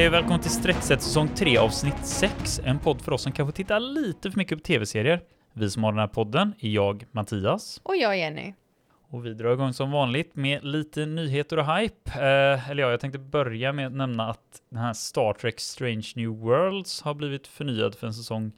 Hej och välkommen till Streckset säsong 3 avsnitt 6. En podd för oss som kanske tittar lite för mycket på tv-serier. Vi som har den här podden är jag, Mattias. Och jag Jenny. Och vi drar igång som vanligt med lite nyheter och hype. Eh, eller ja, jag tänkte börja med att nämna att den här Star Trek Strange New Worlds har blivit förnyad för en säsong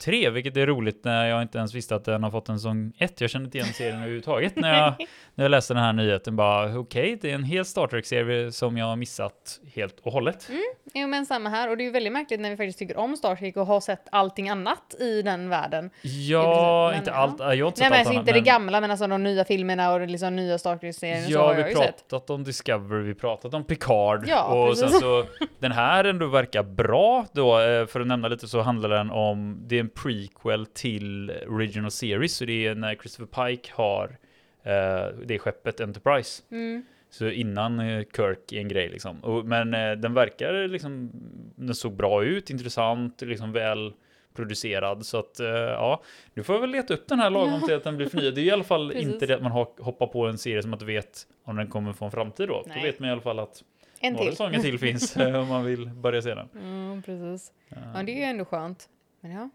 3, vilket är roligt när jag inte ens visste att den har fått en säsong 1. Jag kände inte igen serien överhuvudtaget när jag, när jag läste den här nyheten. Bara okej, okay, det är en hel Star Trek-serie som jag har missat helt och hållet. Mm, jo men samma här och det är ju väldigt märkligt när vi faktiskt tycker om Star Trek och har sett allting annat i den världen. Ja, men, inte allt. Jag har inte Nej, sett men allt alltså annat, inte det gamla men alltså de nya filmerna och liksom nya Star Trek-serien Ja, så har vi jag pratat sett. om Discovery, vi pratat om Picard Ja, och precis. sen så den här ändå verkar bra då, eh, för att nämna lite så handlar den om, det är en prequel till Original Series, så det är när Christopher Pike har eh, det skeppet Enterprise. Mm. Så innan eh, Kirk är en grej liksom. Och, men eh, den verkar liksom, den såg bra ut, intressant, liksom väl producerad. Så att eh, ja, nu får väl leta upp den här lagom till att den blir förnyad. Det är i alla fall inte det att man hoppar på en serie som man inte vet om den kommer få en framtid då. Då Nej. vet man i alla fall att En några till. säsonger till finns eh, om man vill börja se den. Mm, precis. Ja. Ja, det är ju ändå skönt. Men ja,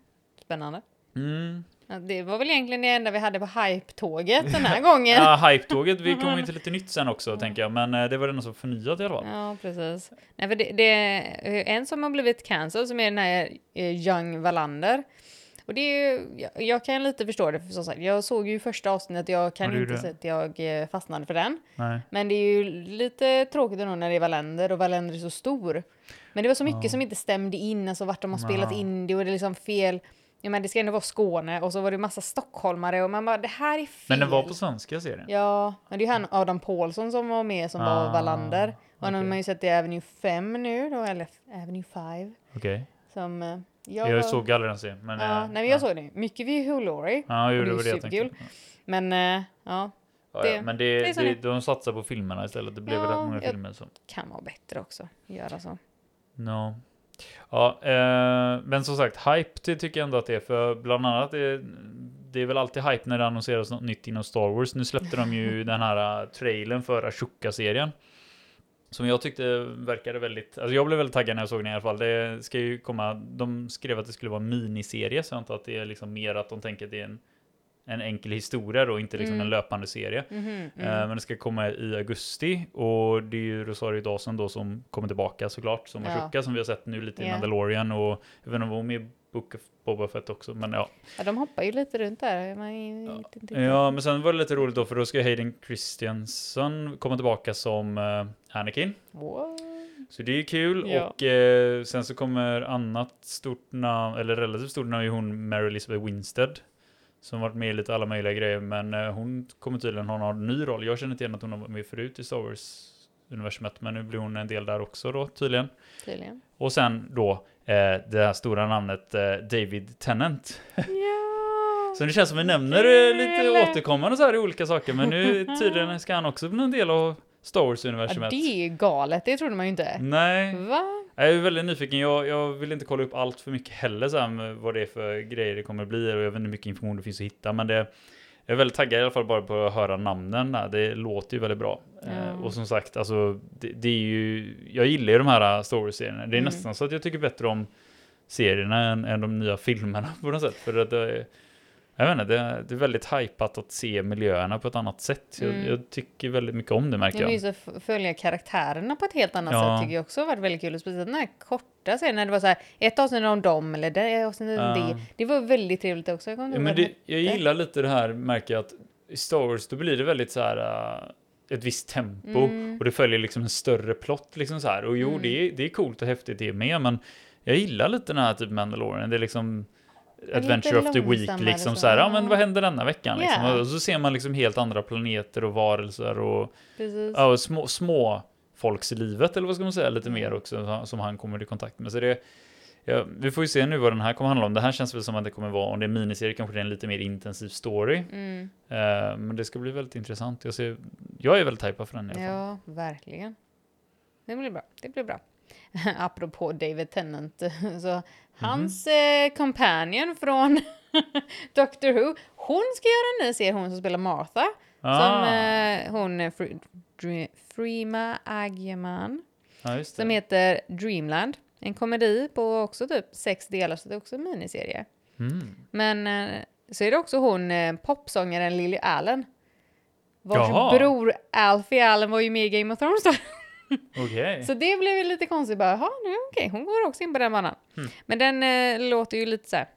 spännande. Mm. Ja, det var väl egentligen det enda vi hade på hype-tåget den här gången. Ja, Hype-tåget, vi kommer ju till lite nytt sen också tänker jag, men eh, det var den som förnyat i alla fall. Ja, precis. Nej, för det, det är en som har blivit cancelled som är den här eh, Young Wallander. Och det är ju, jag, jag kan lite förstå det, för som sagt, jag såg ju första avsnittet, jag Ja, kan inte säga att jag eh, fastnade för den. Nej. Men det är ju lite tråkigt ändå när det är Wallander och Wallander är så stor. Men det var så mycket Ja. som inte stämde in, alltså vart de har spelat in det och det är liksom fel. Ja, men det ska ändå vara Skåne och så var det massa stockholmare och man bara, det här är fel. Men den var på svenska serien? Ja, men det är ju han Adam Paulsson som var med som var Ah, Wallander. Och han har ju sett i Avenue 5 nu då, eller Avenue 5. Okej. Som eh, Jag, jag, såg aldrig den serien, men... Ja, eh, nej men jag såg det. Mycket vid Hugh Laurie. Ja, jo, och det det var jag tänkte. Men eh, ja, Ja, Det- ja, men det, det så det, de satsar på filmerna istället. Det blev Ja, rätt många jag- filmer som... kan vara bättre också. Göra så. No. Ja, eh, men som sagt, hype det tycker jag ändå att det är, för bland annat det, det är väl alltid hype när det annonseras något nytt inom Star Wars. Nu släppte de ju den här uh, trailern för Ashoka-serien. Som jag tyckte verkade väldigt, alltså jag blev väldigt taggad när jag såg den i alla fall. Det ska ju komma, de skrev att det skulle vara en miniserie, så jag antar att det är liksom mer att de tänker att det är en, en enkel historia då, inte liksom Mm. en löpande serie. Mhm, Eh, mm. Men det ska komma i augusti och det är ju Rosario Dawson då som kommer tillbaka såklart som Ja. Ashoka som vi har sett nu lite i Ja. Mandalorian och jag vet inte om hon i Book of Boba Fett också men ja. Ja, de hoppar ju lite runt där. Man vet inte riktigt. Ja men sen var det lite roligt då för då ska Hayden Christensen komma tillbaka som eh, Anakin. What? Så det är kul Ja. och eh, sen så kommer annat stort namn, eller relativt stort namn är hon Mary Elizabeth Winstead. Som varit med i lite alla möjliga grejer men eh, hon kommer tydligen ha en ny roll. Jag känner inte igen att hon har varit med förut i Star Wars universumet men nu blir hon en del där också då tydligen. Tydligen. Och sen då eh, det här stora namnet eh, David Tennant. Ja. Så det känns som vi nämner eh, lite Kul. återkommande så här i olika saker men nu tydligen ska han också bli en del av Star ja, Wars-universumet. det är galet. Det trodde man ju inte. Nej, Va? Jag är väldigt nyfiken. Jag, jag vill inte kolla upp allt för mycket heller så här vad det är för grejer det kommer att bli och jag vet inte hur mycket information det finns att hitta men det jag är väldigt taggad i alla fall bara på att höra namnen. Det låter ju väldigt bra. Eh, och som sagt, alltså, det, det är ju, jag gillar ju de här Star Wars-serierna. Det är Mm. nästan så att jag tycker bättre om serierna än, än de nya filmerna på något sätt. För att det, jag vet inte, det, är- det är väldigt hypat att se miljöerna på ett annat sätt. Jag, Mm. jag tycker väldigt mycket om det märker Jag jag. minns att följa karaktärerna på ett helt annat Ja. sätt tycker jag också har varit väldigt kul. Speciellt den här korta serien när det var så här ett avsnitt om dem eller det avsnittet om Ja. det. Det var väldigt trevligt också. Jag Ja, men det, jag gillar lite det här, märker jag att i Star Wars då blir det väldigt så här äh, ett visst tempo Mm. och det följer liksom en större plott liksom så här. Och jo, Mm. det, är, det är coolt och häftigt det med, men jag gillar lite den här typ Mandalorian. Det är liksom Adventure of the Week liksom så. här. Ja, men vad händer denna veckan liksom? Ja. Och så ser man liksom helt andra planeter och varelser och, ja, och små, små folkslivet eller vad ska man säga lite Mm. mer också som- han kommer i kontakt med. Så det Ja, vi får ju se nu vad den här kommer handla om. Det här känns väl som att det kommer vara, om det är miniserie, kanske det är en lite mer intensiv story. Mm. Eh, men det ska bli väldigt intressant. Jag, ser, jag är väldigt hypad för den i alla fall. Ja, verkligen. Det blir bra. Det blir bra. Apropå David Tennant, så hans eh, companion från Doctor Who, hon ska göra en ny serie, hon som spelar Martha. Som Ah, eh, hon, Fre- Dre- Freema Agyeman. Ja, som heter Dreamland. En komedi på också typ sex delar, så det är också en miniserie. Mm. Men eh, så är det också hon, eh, popsångaren Lily Allen. Vars Jaha. bror Alfie Allen var ju med i Game of Thrones då. Okej. Så det blev ju lite konstigt bara, jaha, nu okej, hon går också in på den banan. Mm. Men den eh, låter ju lite så här,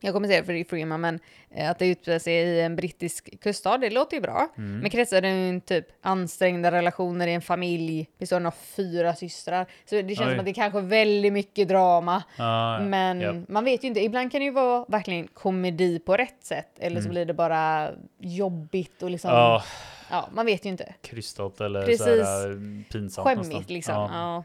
jag kommer säga det för är Freeman, men eh, att det utspelar sig i en brittisk kuststad, det låter ju bra. Mm. Men kretsar runt typ ansträngda relationer i en familj bestående av fyra systrar. Så det känns Oj. som att det är kanske väldigt mycket drama. Ja. Men Japp. man vet ju inte, ibland kan det ju vara verkligen komedi på rätt sätt. Eller så Mm. blir det bara jobbigt och liksom, Ja, ja, man vet ju inte. krystat eller Precis. såhär pinsamt Skämmigt nästan. liksom. Ja. Ja.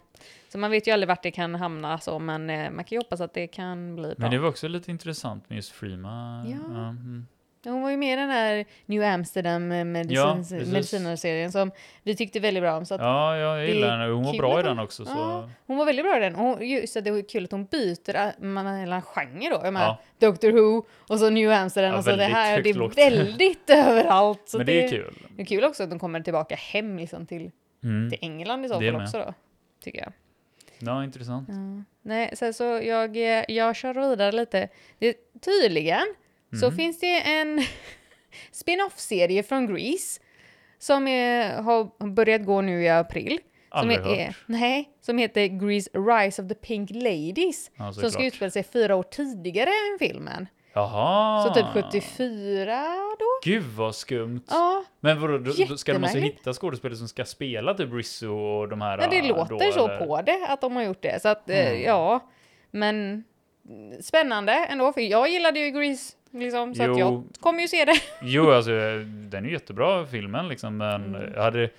Så man vet ju aldrig vart det kan hamna så, men eh, man kan ju hoppas att det kan bli bra. Men det var också lite intressant med just Freema. Ja. mm. Hon var ju med i den här New Amsterdam eh, Ja, medicins- medicinerserien som vi tyckte väldigt bra om. Så att ja, jag det gillar är henne. Hon var bra i den också. Så. Ja. Hon var väldigt bra i den. Och just att det var kul att hon byter äh, mellan genre då. Ja. Doctor Who och så New Amsterdam Ja, och så det här. Det är lågt. väldigt överallt. Så Men det är kul. Det är kul också att de kommer tillbaka hem liksom till, Mm. till England i så Det fall också då. Tycker jag. Ja, intressant. Ja. Nej, sen så jag, eh, jag kör vidare lite. Det, tydligen så Mm. finns det en spin-off-serie från Grease som är, har börjat gå nu i april. Som Aldrig är, hört. nej, som heter Grease Rise of the Pink Ladies. Ja, som ska utspela sig fyra år tidigare än filmen. Jaha. Så typ 74 då? Gud vad skumt. Ja, Men vadå, då, då ska de alltså hitta skådespelare som ska spela typ Rizzo och de här? ja det låter då, så eller? på det att de har gjort det. Så att, eh, Mm. ja. Men mm, spännande ändå, för jag gillade ju Grease. Liksom, så att Jo. jag kommer ju se det. Jo, alltså den är jättebra filmen liksom, men Mm. jag hade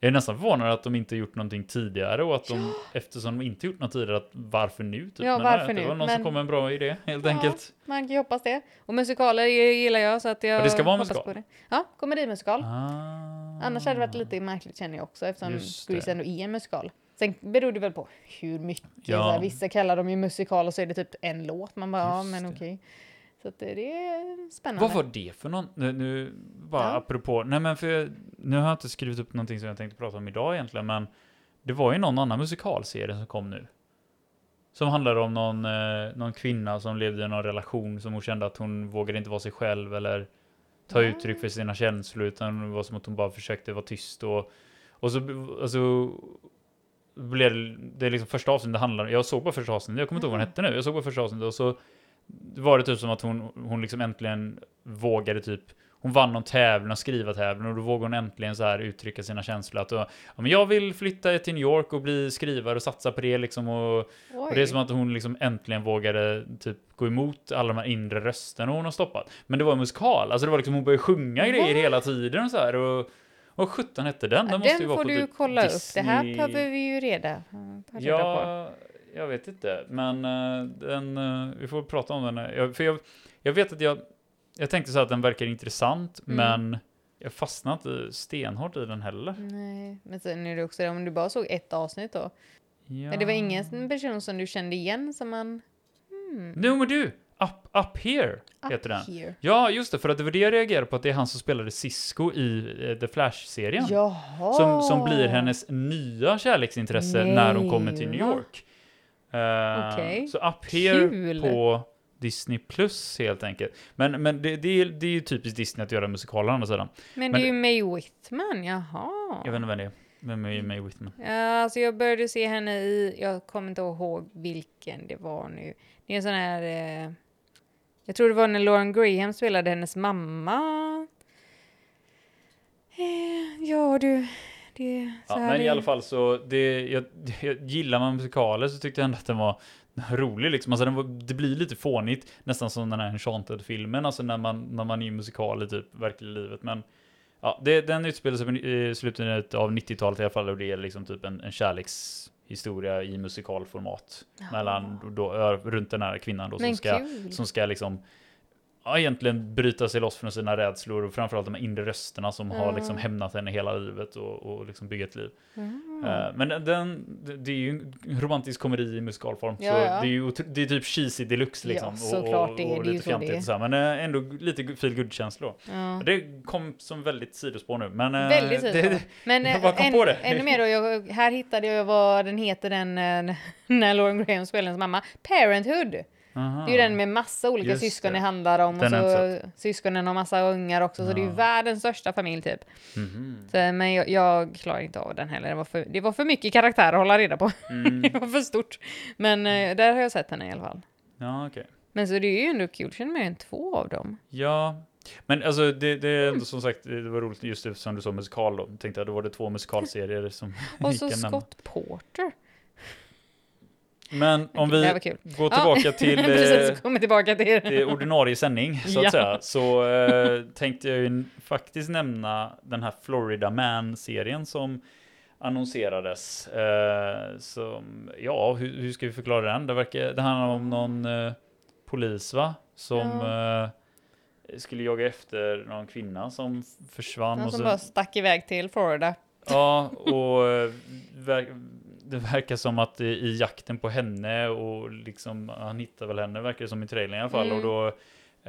jag är nästan förvånad att de inte gjort någonting tidigare och att de, eftersom de inte gjort något tidigare, att varför nu? Typ. Ja, Men varför nej, nu? Det var någon Men- som kom med en bra idé, helt Ja. enkelt. Man kan ju hoppas det. Och musikaler gillar jag så att jag Och det ska vara hoppas musikal? på det. Ja, komedimusikal. Ah. Annars hade det varit lite märkligt känner jag också eftersom Grease ändå är en musikal. Sen beror det väl på hur mycket. Ja. Här, vissa kallar dem ju musikal och så är det typ en låt. Man bara, ja Just men det. okej. Så att det, är spännande. Vad var det för någon? Nu, nu bara Ja. apropå, nej men för jag, nu har jag inte skrivit upp någonting som jag tänkte prata om idag egentligen, men det var ju någon annan musikalserie som kom nu. Som handlar om någon, eh, någon kvinna som levde i någon relation som hon kände att hon vågade inte vara sig själv eller ta Ja. uttryck för sina känslor utan det var som att hon bara försökte vara tyst och, och så, alltså, blev det, liksom första avsnittet handlar jag såg på första avsnittet, jag kommer inte ihåg vad den hette nu, jag såg på första avsnittet och så var det typ som att hon, hon liksom äntligen vågade typ hon vann någon tävling, och skriva tävling och då vågade hon äntligen så här uttrycka sina känslor att ja, men jag vill flytta till New York och bli skrivare och satsa på det liksom och, och det är som att hon liksom äntligen vågade typ gå emot alla de här inre rösterna hon har stoppat. Men det var en musikal, alltså det var liksom hon började sjunga grejer What? hela tiden och så här och vad sjutton hette den? Ja, Den måste ju den vara får på du typ kolla upp. Det här Disney- behöver vi ju reda, reda på. Ja, jag vet inte, men eh, den, eh, vi får prata om den. Jag, för jag, jag vet att jag, jag tänkte så att den verkar intressant, Mm. men jag fastnade inte stenhårt i den heller. Nej, men sen är det också det, om du bara såg ett avsnitt då. Ja. Men det var ingen person som du kände igen som man... Hmm, No, men du! Up, up here up heter den. here. Ja, just det, för att det var det jag reagerade på, att det är han som spelade Cisco i eh, The Flash-serien. Som, som blir hennes nya kärleksintresse när hon kommer till New Nej? York. Eh, Okej. Så Up Here Kul. på Disney Plus helt enkelt. Men, men det, det, är, det är ju typiskt Disney att göra musikaler å andra sidan. Men, Men det är ju May Whitman, jaha. Jag vet inte vem det är. Vem är May Whitman? Ja, alltså jag började se henne i, jag kommer inte ihåg vilken det var nu. Det är en sån här, eh, jag tror det var när Lauren Graham spelade hennes mamma. Eh, ja du, det så Ja, här men i är- alla fall så, det, jag, jag, gillar man musikaler så tyckte jag ändå att den var rolig liksom. Alltså den var, det blir lite fånigt, nästan som den här Enchanted-filmen, alltså när man, när man är i musikaler typ, i livet. Men ja, det, den utspelar sig i slutet av 90-talet i alla fall och det är liksom typ en, en kärlekshistoria i musikalformat. Jaha. Mellan, då, runt den här kvinnan då som ska, kul. som ska liksom ja, egentligen bryta sig loss från sina rädslor och framförallt de här inre rösterna som har liksom Ja. hämnat henne hela livet och, och liksom bygga ett liv. Mm. Eh, men den, det är ju en romantisk komedi i musikalform. Ja, så ja. det är ju det är typ cheesy deluxe liksom. Ja, är och det ju lite fjantigt och så här, Men eh, ändå lite feel good känsla Ja. Det kom som väldigt sidospår nu. Men eh, Väldigt det, sidospår. Men jag bara kom än, på det. ännu mer då, jag, här hittade jag vad den heter den när Lauren Graham spelar hennes mamma. Parenthood. Aha. Det är ju den med massa olika Just syskon det. det handlar om. Den och så syskonen har massa ungar också. Så det är ju Ja. världens största familj typ. Mhm. Så, men jag, jag klarar inte av den heller. Det var, för, det var för mycket karaktär att hålla reda på. Mm. det var för stort. Men eh, där har jag sett henne i alla fall. Ja, okej. Men så det är ju ändå kul. Känner mer än två av dem. Ja, men alltså det, det är ändå som sagt, det var roligt just eftersom du sa musikal då. Tänkte jag, då var det två musikalserier som Och så. Scott Porter. Men om vi går tillbaka till Precis, eh, tillbaka till det ordinarie sändning så att Ja. säga. Så eh, tänkte jag ju faktiskt nämna den här Florida Man-serien som annonserades. Eh, som, ja, hur, hur ska vi förklara den? Det, verkar, det handlar om någon eh, polis va? Som eh, skulle jaga efter någon kvinna som försvann. Och som så, bara stack iväg till Florida. Ja, och eh, det verkar som att i, i jakten på henne och liksom, han hittar väl henne verkar det som i trailern i alla fall. Mm. Och då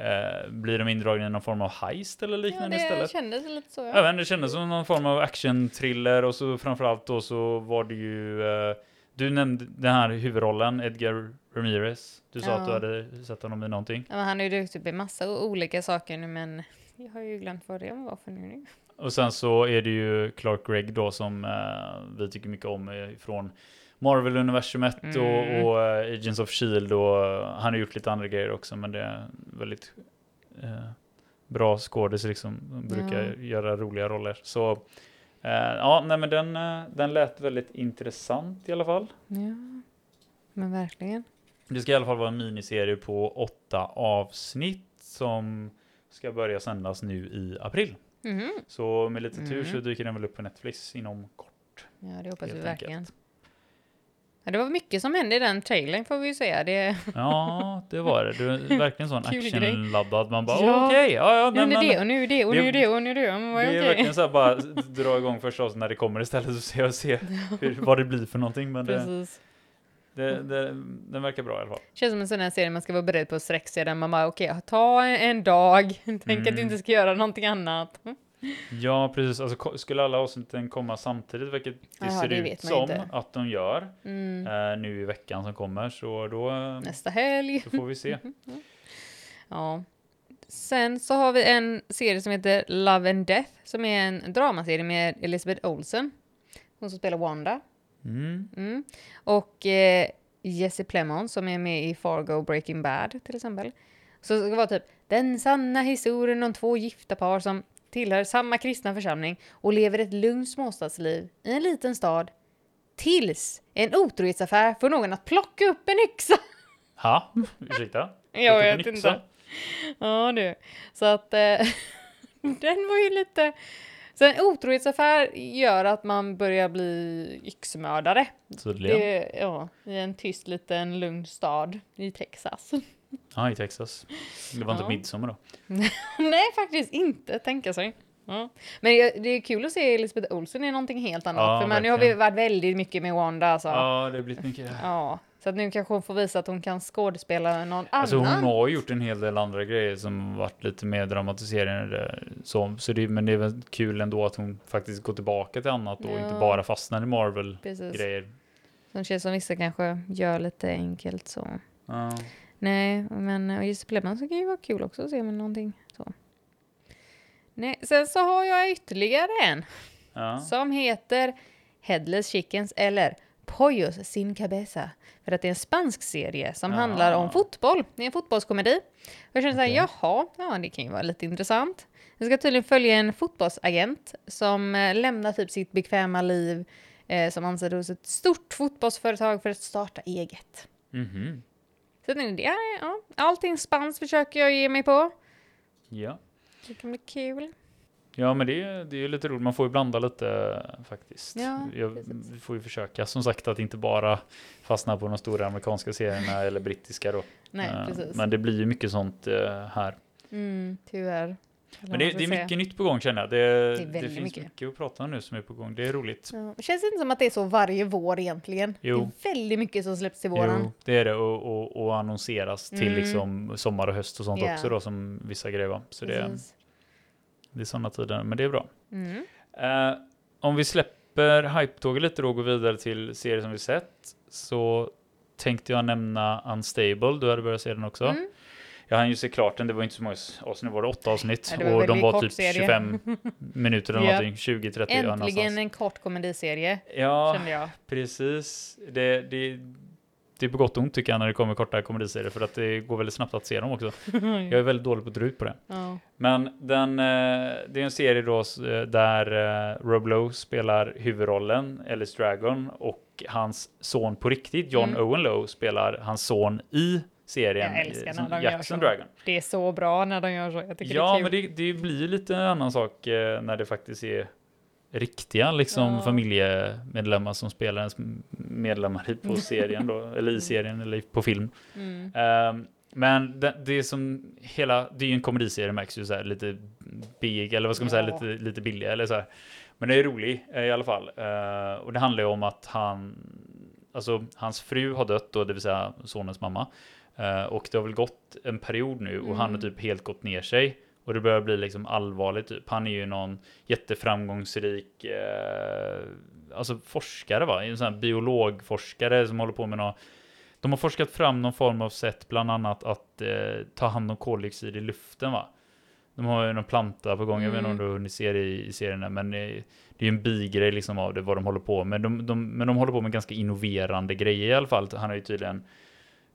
eh, blir de indragna i någon form av heist eller Ja, liknande det istället. kändes lite så. Ja. inte, det kändes som någon form av action-thriller och så framförallt då så var det ju eh, Du nämnde den här huvudrollen, Edgar Ramirez. Du sa Ja. att du hade sett honom i någonting. Ja, men han är ju duktig på massa olika saker nu, men jag har ju glömt vad det var för nu. Och sen så är det ju Clark Gregg då som eh, vi tycker mycket om eh, från Marvel-universumet Mm. och, och eh, Agents of Shield och eh, han har gjort lite andra grejer också men det är väldigt eh, bra skådis liksom. De brukar Ja. göra roliga roller. Så eh, ja, nej men den, den lät väldigt intressant i alla fall. Ja, men verkligen. Det ska i alla fall vara en miniserie på åtta avsnitt som ska börja sändas nu i april. Mhm. Så med lite tur Mm. så dyker den väl upp på Netflix inom kort. Ja, det hoppas vi verkligen. enkelt. Ja, det var mycket som hände i den trailern får vi ju säga. Det, Ja, det var det. Det är verkligen sån actionladdad. Man bara Ja. okej, ja, ja, nu är men, det men, det och nu är det och det- nu är det och nu är det. Men det vad är verkligen så här bara dra igång första avsnittet när det kommer istället och se, och se hur, vad det blir för någonting. Men det, Precis. det, det, den verkar bra i alla fall. Känns som en sån här serie man ska vara beredd på att sträcka sig där man bara okej, ta en, dag. Tänk att Mm. du inte ska göra någonting annat. Ja, precis. Alltså, skulle alla avsnitten komma samtidigt, vilket det Jaha, ser det ut som inte. att de gör Mm. eh, nu i veckan som kommer, så då, eh, Nästa helg. då får vi se. Ja. Sen så har vi en serie som heter Love and Death som är en dramaserie med Elizabeth Olsen. Hon som spelar Wanda. Mm. Mm. Och eh, Jesse Plemons som är med i Fargo Breaking Bad till exempel. Så det vara typ den sanna historien om två gifta par som tillhör samma kristna församling och lever ett lugnt småstadsliv i en liten stad. Tills en otrohetsaffär får någon att plocka upp en yxa. Ha, ursäkta? Jag vet inte. Ja du. Så att eh, den var ju lite... Så en otrohetsaffär gör att man börjar bli yxmördare. Tydligen. Det, ja, I en tyst liten lugn stad i Texas. Ja, i Texas. Det var inte Ja. midsommar då. Nej, faktiskt inte. Tänka sig. Ja. Men det är kul att se Elisabeth Olsen i någonting helt annat. Ja, för man, nu har vi varit väldigt mycket med Wanda. Alltså. Ja. Ja, det har blivit mycket. Så att nu kanske hon får visa att hon kan skådespela någon Alltså hon annan. har gjort en hel del andra grejer som varit lite mer dramatiserande. Så, så det, men det är väl kul ändå att hon faktiskt går tillbaka till annat och Ja. inte bara fastnar i Marvel-grejer. Som känns som vissa kanske gör lite enkelt så. Ja. Nej, men och Jesse Plemons kan ju vara kul också att se med någonting så. Nej, sen så har jag ytterligare en Ja. som heter Headless Chickens eller Pollos sin cabeza. För att det är en spansk serie som Ah. handlar om fotboll. Det är en fotbollskomedi. Och jag känner så här, jaha, ja det kan ju vara lite intressant. Jag ska tydligen följa en fotbollsagent som eh, lämnar typ sitt bekväma liv eh, som anställd hos ett stort fotbollsföretag för att starta eget. Mhm. Så jag tänkte, ja, ja, allting spanskt försöker jag ge mig på. ja. Det kan bli kul. Ja, men det, är- det är lite roligt. Man får ju blanda lite eh, faktiskt. Ja, Jag, vi får ju försöka som sagt att inte bara fastna på de stora amerikanska serierna eller brittiska då. Nej, precis. Men det blir ju mycket sånt eh, här. Mm, tyvärr. Men det, det är mycket nytt på gång känner jag. Det, det, väldigt finns mycket. mycket. att prata om nu som är på gång. Det är roligt. Ja, det känns inte som att det är så varje vår egentligen. Jo. Det är väldigt mycket som släpps till våren. Jo, det är det. Och, och, och annonseras till Mm. liksom sommar och höst och sånt Ja. också då som vissa grejer var. Så det, Precis. det är sådana tider. Men det är bra. Mm. Eh, om vi släpper hype-tåget lite då och går vidare till serier som vi sett så tänkte jag nämna Unstable. Du hade börjat se den också. Mm. Jag hann ju se klart den. Det var inte så många avsnitt, var det åtta avsnitt? Ja, det var och de var typ serie. 25 minuter eller Ja. någonting. 20-30 ja, Äntligen en kort komediserie, Ja, kände jag. precis. Det, det, det är på gott och ont tycker jag när det kommer korta komediserier för att det går väldigt snabbt att se dem också. Jag är väldigt dålig på att dra ut på det. ja. Men den, eh, det är en serie då eh, där eh, Rob Lowe spelar huvudrollen, Ellis Dragon, och hans son på riktigt, John Mm. Owen Lowe, spelar hans son i serien Jag älskar när de gör Jackson så. Dragon. Det är så bra när de gör så. Ja, det men det, det blir lite en annan sak när det faktiskt är riktiga liksom Ja. familjemedlemmar som spelar ens medlemmar på serien då, eller i serien eller på film. Mm. Ehm, men det, det är som hela, det är ju en komediserie märks ju så här lite big, eller vad ska man säga, Ja. lite, lite billig eller så här. Men det är rolig eh, i alla fall. Eh, och det handlar ju om att han, alltså hans fru har dött då, det vill säga sonens mamma. Eh, och det har väl gått en period nu och han har Mm. typ helt gått ner sig. Och det börjar bli liksom allvarligt typ. Han är ju någon jätteframgångsrik, eh, alltså forskare va? En sån här biologforskare som håller på med något de har forskat fram någon form av sätt, bland annat att eh, ta hand om koldioxid i luften va? De har ju någon planta på gång, jag vet inte om Mm. du hunnit se det i, i serien, men eh, det är ju en bigrej liksom av det, vad de håller på med. De, de, men de håller på med ganska innoverande grejer i alla fall. Han har ju tydligen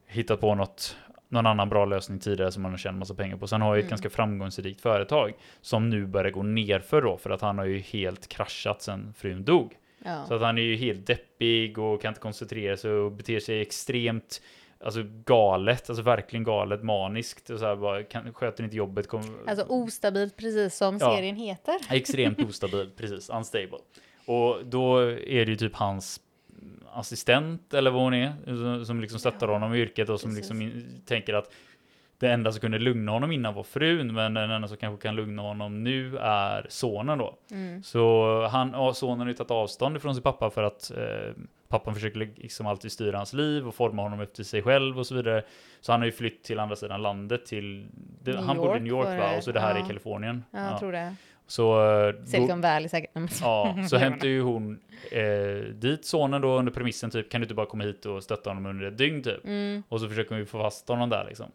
hittat på något, någon annan bra lösning tidigare som han har tjänat massa pengar på. Så han har ju ett Mm. ganska framgångsrikt företag som nu börjar gå nerför då, för att han har ju helt kraschat sen frun dog. Ja. Så att han är ju helt deppig och kan inte koncentrera sig och beter sig extremt Alltså galet, alltså verkligen galet, maniskt och så här bara, kan, sköter inte jobbet, kom, Alltså ostabilt, precis som Ja. serien heter. extremt ostabil, precis, unstable. Och då är det ju typ hans assistent eller vad hon är, som- som liksom stöttar honom i yrket och som precis. liksom tänker att det enda som kunde lugna honom innan var frun, men den enda som kanske kan lugna honom nu är sonen då. Mm. Så han, ja, sonen har ju tagit avstånd ifrån sin pappa för att eh, pappan försöker liksom alltid styra hans liv och forma honom efter sig själv och så vidare. Så han har ju flytt till andra sidan landet till, det, New han bodde i York New York va? Och så det här Ja. i Kalifornien. Ja, jag tror det. Så, eh, Silicon Valley säkert. ja, så hämtar ju hon eh, dit sonen då under premissen typ, kan du inte bara komma hit och stötta honom under ett dygn typ? Mm. Och så försöker hon ju få fast honom där liksom.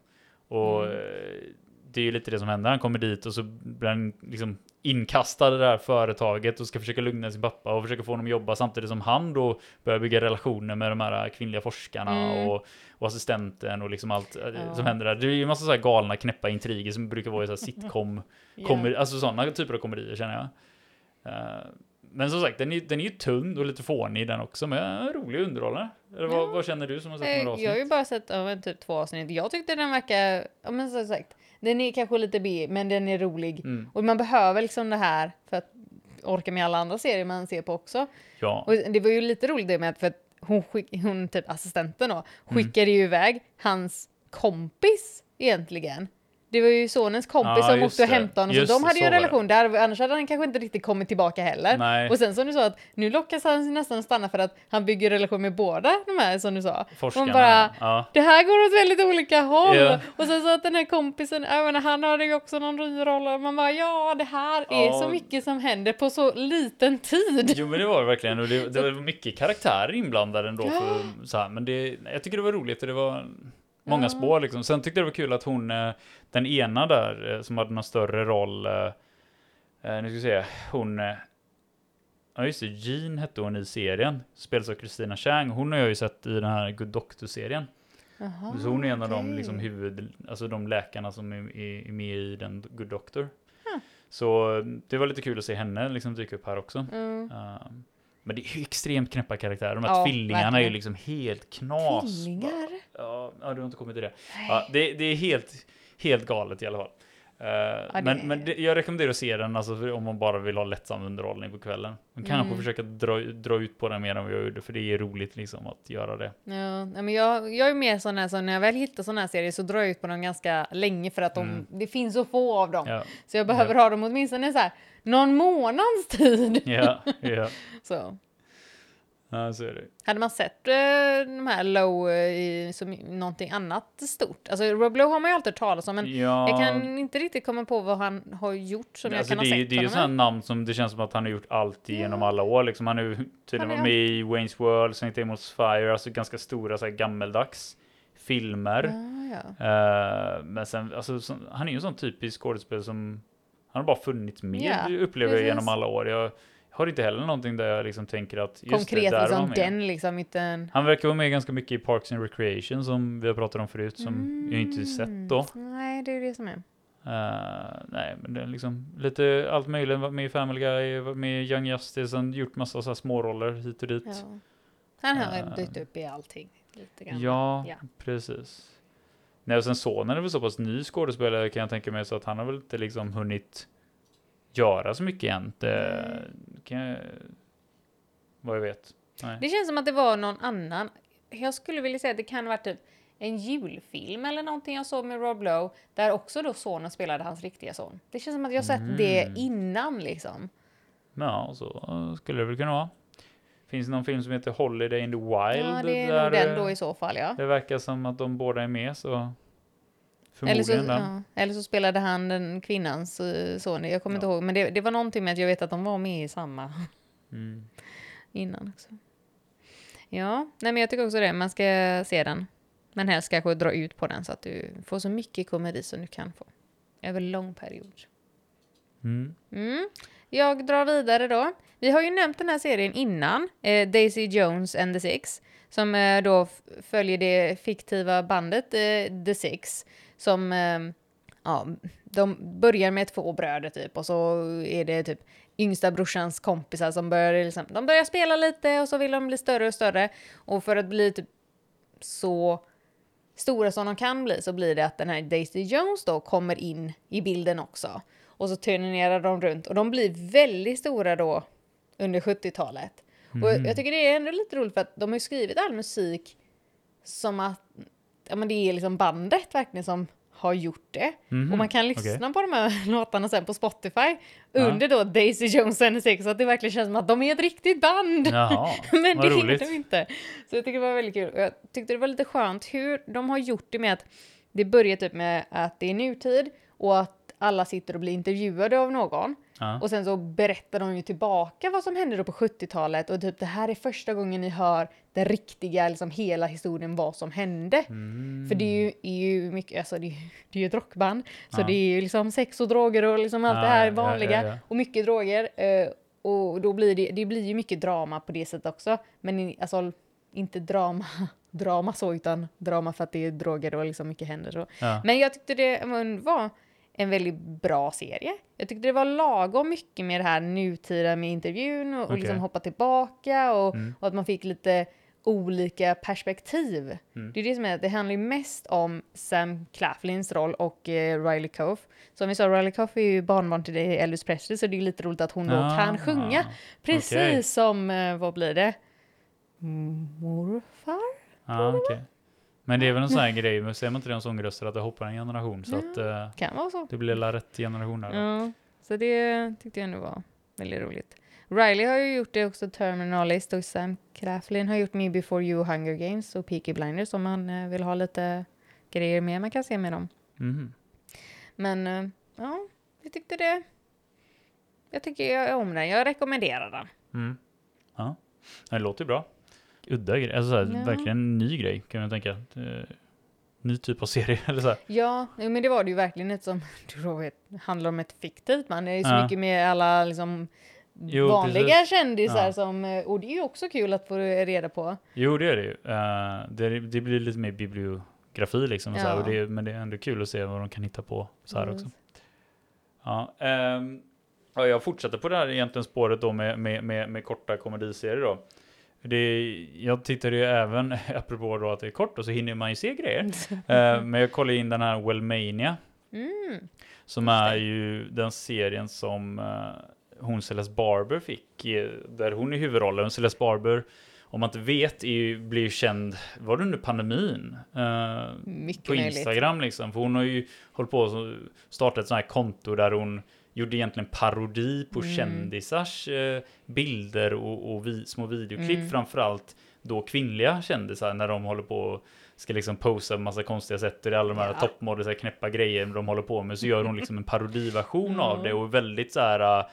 Och Mm. eh, det är ju lite det som händer. Han kommer dit och så blir han liksom inkastad i det här företaget och ska försöka lugna sin pappa och försöka få honom att jobba samtidigt som han då börjar bygga relationer med de här kvinnliga forskarna Mm. och, och assistenten och liksom allt eh, Ja. som händer där. Det är ju en massa så här galna knäppa intriger som brukar vara i så här sitcom, komedi, alltså sådana typer av komedier känner jag. Eh, men som sagt, den är, den är ju tunn och lite fånig den också, men rolig underhållare. Eller vad, Ja. vad känner du som har sett Eh, några avsnitt? Jag har ju bara sett men typ två avsnitt. Jag tyckte den verkar, ja men som sagt, den är kanske lite B, men den är rolig. Mm. Och man behöver liksom det här för att orka med alla andra serier man ser på också. Ja. Och det var ju lite roligt det med att för att hon, skick, hon typ assistenten då, Mm. skickade ju iväg hans kompis egentligen. Det var ju sonens kompis Ja, som åkte och hämtade honom, Just så de hade ju en relation där, annars hade han kanske inte riktigt kommit tillbaka heller. Nej. Och sen som du sa att nu lockas han nästan stanna för att han bygger relation med båda de här som du sa. Forskarna. Hon bara, ja. det här går åt väldigt olika håll. Ja. Och sen så att den här kompisen, jag menar, han hade ju också någon ny roll. Man bara, ja det här är så mycket som händer på så liten tid. Jo men det var det verkligen och det, det var mycket karaktärer inblandade ändå för, så här, men det, jag tycker det var roligt och det var många spår liksom. Sen tyckte jag det var kul att hon, eh, den ena där eh, som hade någon större roll, eh, nu ska vi se, hon, ja just det, Jean hette hon i serien, spelas av Christina Chang, hon har jag ju sett i den här Good Doctor-serien. Jaha, Så hon är en av de liksom huvud, alltså de läkarna som är, är, med i den Good Doctor. Ah. Så det var lite kul att se henne liksom dyka upp här också. Mm. Uh, men det är ju extremt knäppa karaktärer. De här Ja, tvillingarna är ju verkligen. liksom helt knas. Tvillingar? Ja, ja, du har inte kommit till det. Ja, det, det är helt, helt galet i alla fall. Eh, det- Men, men det, jag rekommenderar att se den alltså, om man bara vill ha lättsam underhållning på kvällen. Man kanske Mm. försöka dra, dra ut på den mer än vad jag gjorde, för det är roligt liksom att göra det. Ja, men jag, jag är mer sån här så när jag väl hittar såna här serier så drar jag ut på dem ganska länge för att de, Mm. det finns så få av dem. Ja, Så jag behöver ha dem åtminstone så här någon månads tid. ja, ja. Så. Ja så är det. Hade man sett eh, de här Low eh, i som någonting annat stort? Alltså Rob Lowe har man ju alltid hört talas om men Ja, jag kan inte riktigt komma på vad han har gjort som alltså, jag kan det, ha är- sett det är ju sådana namn som det känns som att han har gjort allt genom alla år. Liksom, han har ju tydligen Han varit är- med i Wayne's World, St. Amos Fire, alltså ganska stora så här, gammeldags filmer. Ja, ja. Eh, men sen, alltså, så, han är ju en sån typisk skådespelare som han har bara funnits med, Ja, upplever jag precis. genom alla år. Jag har inte heller någonting där jag liksom tänker att just Konkret det, där var liksom han med. den liksom inte en... Han verkar vara med ganska mycket i Parks and Recreation som vi har pratat om förut, som jag inte sett då. Mm. Nej, det är det som är. Eh, nej, men det är liksom lite allt möjligt. Varit med i Family Guy, varit med i Young Justice, och gjort massa så här småroller hit och dit. Ja. Han har Eh. dykt upp i allting. Lite grann. Ja, Ja. precis. Nej, och sen sonen är väl så pass ny skådespelare kan jag tänka mig, så att han har väl inte liksom hunnit göra så mycket än. Det kan jag, vad jag vet. Nej. Det känns som att det var någon annan. Jag skulle vilja säga att det kan ha varit typ en julfilm eller någonting jag såg med Rob Lowe där också då sonen spelade hans riktiga son. Det känns som att jag sett det Mm. innan liksom. Ja, så skulle det väl kunna vara. Finns det någon film som heter Holiday in the Wild? Ja, det är där nog den då i så fall ja. det verkar som att de båda är med, så Eller så, ja. eller så spelade han den kvinnans eh, son. Jag kommer Ja. inte ihåg, men det, det var någonting med att jag vet att de var med i samma Mm. innan också. Ja, nej men jag tycker också det. Man ska se den. Men helst kanske dra ut på den så att du får så mycket komedi som du kan få. Över lång period. Mm. Mm. Jag drar vidare då. Vi har ju nämnt den här serien innan, eh, Daisy Jones and the Six, som eh, då följer det fiktiva bandet eh, The Six, som eh, ja, de börjar med två bröder typ och så är det typ yngsta brorsans kompisar som börjar liksom, de börjar spela lite och så vill de bli större och större och för att bli typ så stora som de kan bli så blir det att den här Daisy Jones då kommer in i bilden också. Och så turnerar de runt och de blir väldigt stora då under 70-talet. Och jag tycker det är ändå lite roligt för att de har skrivit all musik som att ja, men det är liksom bandet verkligen som har gjort det. Mhm, Och man kan lyssna okej. på de här låtarna sen på Spotify Ja. under då Daisy Jones and Six så att det verkligen känns som att de är ett riktigt band. Jaha, Men det roligt. är de inte. Så jag tycker det var väldigt kul. Och jag tyckte det var lite skönt hur de har gjort det med att det börjar typ med att det är nutid och att alla sitter och blir intervjuade av någon. Ja. Och sen så berättar de ju tillbaka vad som hände då på 70-talet och typ det här är första gången ni hör den riktiga, liksom hela historien vad som hände. Mm. För det är ju, är ju mycket, alltså det, är- det är ju ett rockband. Så Ja. det är ju liksom sex och droger och liksom allt Ja, det här vanliga. Och mycket droger. eh, och då blir det, det blir ju mycket drama på det sättet också. Men alltså inte drama, drama så, utan drama för att det är droger och liksom mycket händer så. Men jag tyckte det var en väldigt bra serie. Jag tyckte det var lagom mycket med det här nutida med intervjun och, och Okej. liksom hoppa tillbaka och, Mm. och att man fick lite olika perspektiv. Mm. Det är det som är att det handlar ju mest om Sam Claflins roll och eh, Riley Coff. Som vi sa, Riley Coff är ju barnbarn till Elvis Presley så det är lite roligt att hon då Ah, kan sjunga. Precis okej. som, eh, vad blir det? Morfar? Ja, okej. Men det är väl en sån här grej, men ser man inte det om sångröster att det hoppar en generation så att eh, Kan vara så. det blir la rätt generation där. Ja, så det tyckte jag ändå var väldigt roligt. Riley har ju gjort det också, Terminalist och Sam Claflin har gjort Me Before You, Hunger Games och Peaky Blinders om man eh, vill ha lite grejer med man kan se med dem. Mhm. Men eh, ja, jag tyckte det. Jag tycker jag om den. Jag rekommenderar den. Mm. Ja, det låter bra. Udda grej, alltså så här, Ja. verkligen en ny grej kan man tänka. Eh, ny typ av serie eller så. Ja, men det var det ju verkligen ett som du då vet, handlar om ett fiktivt man. Det är så Ja. mycket med alla liksom Jo, vanliga precis. kändisar Ja. som, eh, och det är ju också kul att få reda på. Jo, det är det ju. Eh, det, det blir lite mer bibliografi liksom. Och så Ja. och det, men det är ändå kul att se vad de kan hitta på så här Precis. också. Ja, ja, jag fortsätter på det här egentligen spåret då med, med, med, med korta komediserier då. Det, jag tittade ju även, apropå då att det är kort, och så hinner man ju se grejer. Eh, men jag kollade in den här Wellmania Mm. Som är ju den serien som uh, hon Celeste Barber fick, där hon är huvudrollen. Celeste Barber, om man inte vet, är ju, blir ju känd, var det under pandemin? Uh, Mycket på Instagram möjligt. liksom. För hon har ju hållit på att starta ett sånt här konto där hon gjorde egentligen parodi på Mm. kändisars eh, bilder och, och vi, små videoklipp, Mm. framförallt då kvinnliga kändisar när de håller på och ska liksom posa på massa konstiga sätt och det är alla de här Ja. här knäppa grejer de håller på med så gör hon liksom en parodiversion Mm. av det och väldigt så här uh,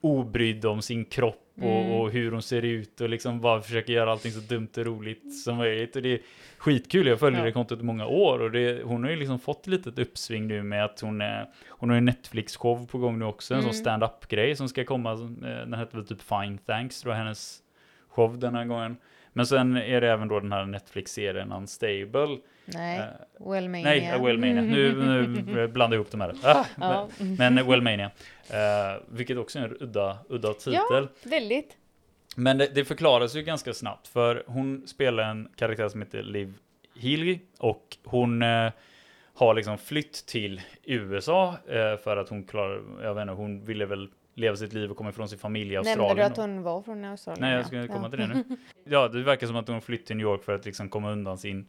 obrydd om sin kropp Mm. och hur hon ser ut och liksom bara försöker göra allting så dumt och roligt som möjligt och det är skitkul. Jag följer Ja. det kontot i många år och det, hon har ju liksom fått ett uppsving nu med att hon är hon har en Netflix-show på gång nu också, en Mm. sån stand-up grej som ska komma. eh, Den heter väl typ Fine Thanks, tror jag, hennes show den här gången. Men sen är det även då den här Netflix-serien Unstable. Nej, Eh, Wellmania. nej, uh, Wellmania. Nu, nu blandar jag ihop de här. Ah, Ja. Men men Wellmania. Uh, vilket också är en udda, udda titel. Väldigt. Men det, det förklaras ju ganska snabbt, för hon spelar en karaktär som heter Liv Healy och hon eh, har liksom flytt till USA för att hon klarar, jag vet inte, hon ville väl leva sitt liv och komma ifrån sin familj i Australien. Nämnde du att hon var från Australien? Nej, jag ja. ska komma Ja. till det nu. Ja, det verkar som att hon flytt till New York för att liksom komma undan sin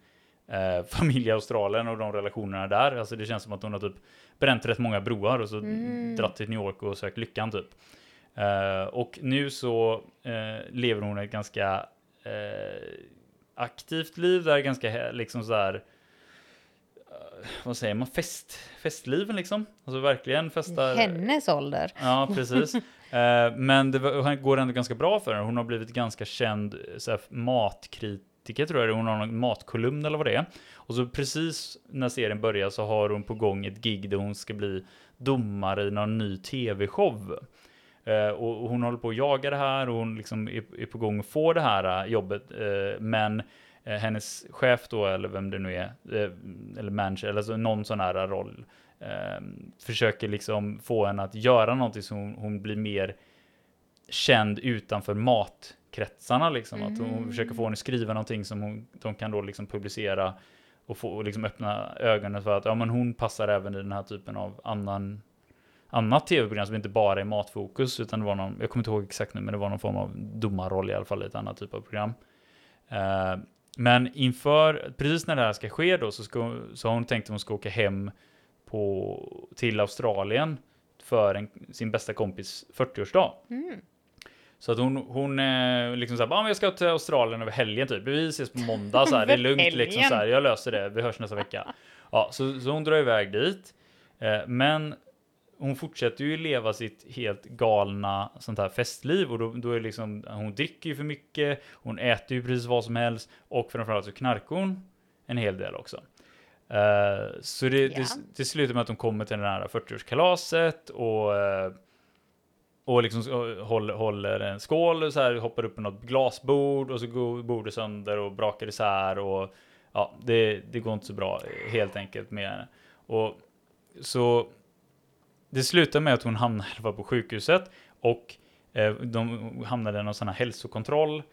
eh, familj i Australien och de relationerna där. Alltså det känns som att hon har typ bränt rätt många broar och så Mm. dratt till New York och sökt lyckan typ. Eh, och nu så eh, lever hon ett ganska eh, aktivt liv där, ganska liksom så här eh, vad säger man, fest, festliven liksom. Alltså verkligen festar. Hennes ålder. Ja, precis. Eh, men det går ändå ganska bra för henne. Hon har blivit ganska känd så här, Attica tror jag det är. Hon har någon matkolumn eller vad det är. Och så precis när serien börjar så har hon på gång ett gig där hon ska bli domare i någon ny tv-show. Eh, och och hon håller på att jaga det här och hon liksom är, är på gång att få det här eh, jobbet. Eh, men eh, hennes chef då, eller vem det nu är, eh, eller manager, eller så, någon sån här roll, eh, försöker liksom få henne att göra någonting så hon, hon blir mer känd utanför mat matkretsarna. Liksom. Att hon Mm. försöker få henne att skriva någonting som hon, de kan då liksom publicera och få och liksom öppna ögonen för att ja, men hon passar även i den här typen av annan annat tv-program som inte bara är matfokus utan det var någon, jag kommer inte ihåg exakt nu, men det var någon form av domarroll i alla fall i ett annat typ av program. Eh, men inför, precis när det här ska ske då, så, ska, så har hon tänkt att hon ska åka hem på, till Australien för en, sin bästa kompis 40-årsdag. Mm. Så att hon, hon eh, liksom såhär, ah, men jag ska till Australien över helgen typ. Vi ses på måndag så här. Det är lugnt liksom så här. Jag löser det. Vi hörs nästa vecka. Ja, så, så hon drar iväg dit. Eh, men hon fortsätter ju leva sitt helt galna sånt här festliv och då, då är liksom, hon dricker ju för mycket, hon äter ju precis vad som helst och framförallt så knarkar hon en hel del också. Eh, så det, Ja. det, det slutar med att hon kommer till det här 40-årskalaset och och liksom håller, håller en skål och så här hoppar upp på något glasbord och så går bordet sönder och brakar isär och ja, det, det går inte så bra helt enkelt med henne. Och så det slutar med att hon hamnar på sjukhuset och eh, de hamnar i någon sån här hälsokontroll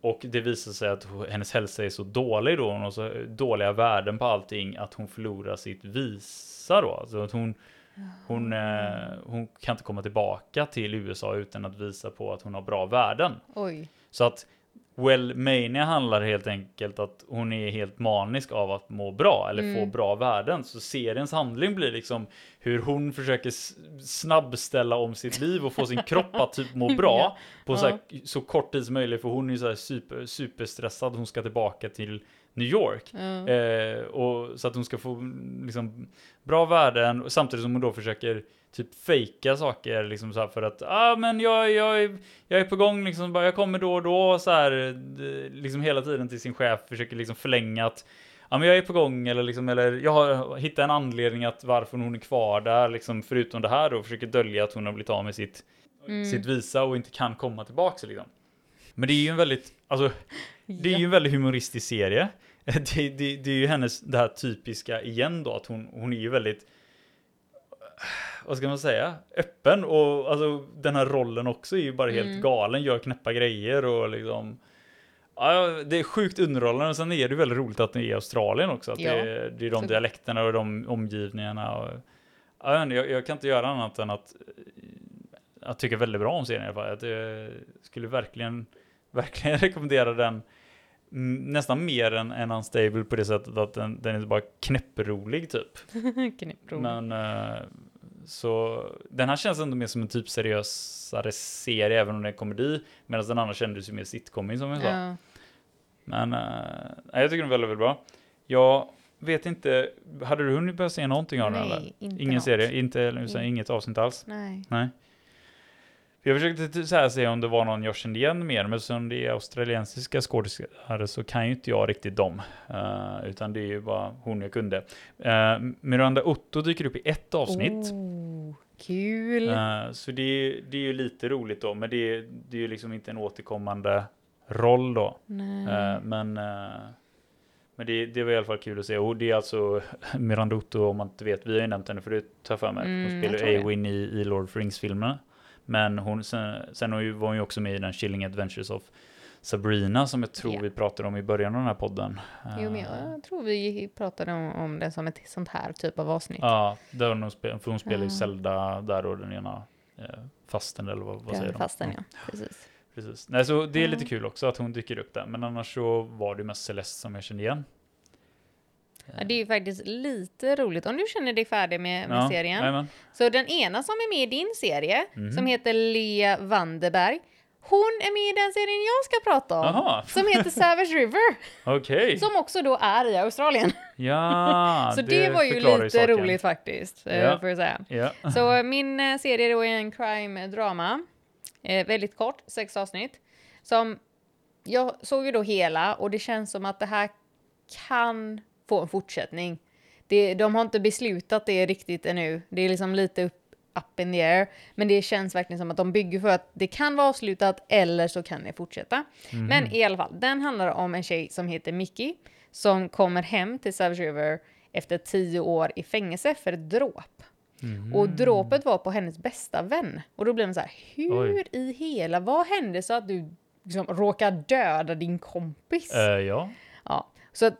och det visar sig att hennes hälsa är så dålig då, hon har så dåliga värden på allting att hon förlorar sitt visa då. Alltså att hon, hon, eh, hon kan inte komma tillbaka till USA utan att visa på att hon har bra värden. Oj. Så att Wellmania handlar helt enkelt att hon är helt manisk av att må bra eller få Mm. bra värden. Så seriens handling blir liksom hur hon försöker snabbställa om sitt liv och få sin kropp att typ må bra Ja. på så, här, så kort tid som möjligt. För hon är så här super, superstressad. Hon ska tillbaka till New York. Ja. Eh, och så att hon ska få liksom, bra värden och samtidigt som hon då försöker typ fejka saker liksom så för att ah, men jag, jag, är, jag är på gång liksom, bara, jag kommer då och då så här liksom hela tiden till sin chef försöker liksom förlänga att ja, men jag är på gång eller liksom eller jag har hittat en anledning att varför hon är kvar där liksom förutom det här då försöker dölja att hon har blivit av med sitt Mm. sitt visa och inte kan komma tillbaka liksom. Men det är ju en väldigt alltså det är ju en väldigt humoristisk serie. Det, det, det är ju hennes, det här typiska igen då, att hon, hon är ju väldigt, vad ska man säga, öppen och alltså den här rollen också är ju bara helt Mm. galen, gör knäppa grejer och liksom, ja, det är sjukt underhållande och sen är det väldigt roligt att det är i Australien också, att Ja. det, är, det är de dialekterna och de omgivningarna och jag, jag, jag kan inte göra annat än att, att tycka väldigt bra om serien i alla fall. Jag skulle verkligen, verkligen rekommendera den nästan mer än, än Unstable på det sättet att den, den är bara knäpprolig typ. Knäpprov. Men eh, så den här känns ändå mer som en typ seriösare serie även om det är komedi. Medan den andra kändes ju mer sitcomig som jag sa. Ja. Men nej, jag tycker den är väldigt, väldigt bra. Jag vet inte, hade du hunnit börja se någonting av den eller? Nej, inte Ingen något. serie, inte, eller så, Mm. inget avsnitt alls? Nej. Nej. Jag försökte så här se om det var någon jag kände igen mer, men som det är australiensiska skådespelare så kan ju inte jag riktigt dem. Eh, utan det är ju bara hon jag kunde. Eh, Miranda Otto dyker upp i ett avsnitt. Oh, kul. Eh, så det är, det är ju lite roligt då, men det är, det är ju liksom inte en återkommande roll då. Men men det, det var i alla fall kul att se. Och det är alltså Miranda Otto, om man inte vet, vi har ju nämnt henne förut, tar för mig. Mm, hon jag spelar. Eowyn i, i Lord of Rings-filmerna. Men hon, sen, sen var hon ju också med i den Chilling Adventures of Sabrina som jag tror Ja. vi pratade om i början av den här podden. Jo, men Eh, jag tror vi pratade om, om det som ett sånt här typ av avsnitt. Ja, där hon, spel, för hon spelar ju. Zelda där och den ena eh, fasten eller vad, vad säger de? fasten, ja. Precis. Precis. Nej, så det är lite kul också att hon dyker upp där. Men annars så var det mest Celeste som jag kände igen. Ja, det är ju faktiskt lite roligt om du känner dig färdig med, med Ja, serien. jajamän. Så den ena som är med i din serie, Mhm. som heter Lea Vanderberg, hon är med i den serien jag ska prata om. Jaha, Som heter Savage River, okej. som också då är i Australien. Ja, så det, var ju lite saken. roligt faktiskt, eh, Ja. får jag säga. Ja. Så min eh, serie då är en crime-drama. Eh, väldigt kort, sex avsnitt. Som jag såg ju då hela och det känns som att det här kan få en fortsättning. Det, de har inte beslutat det riktigt ännu. Det är liksom lite upp, up in the air. Men det känns verkligen som att de bygger för att det kan vara avslutat eller så kan det fortsätta. Mhm. Men i alla fall, den handlar om en tjej som heter Mickey som kommer hem till Savage River efter tio år i fängelse för ett dråp. Mhm. Och dråpet var på hennes bästa vän. Och då blev man så här, hur Oj. i hela, vad hände så att du liksom råkar döda din kompis? Eh, ja. Ja, så att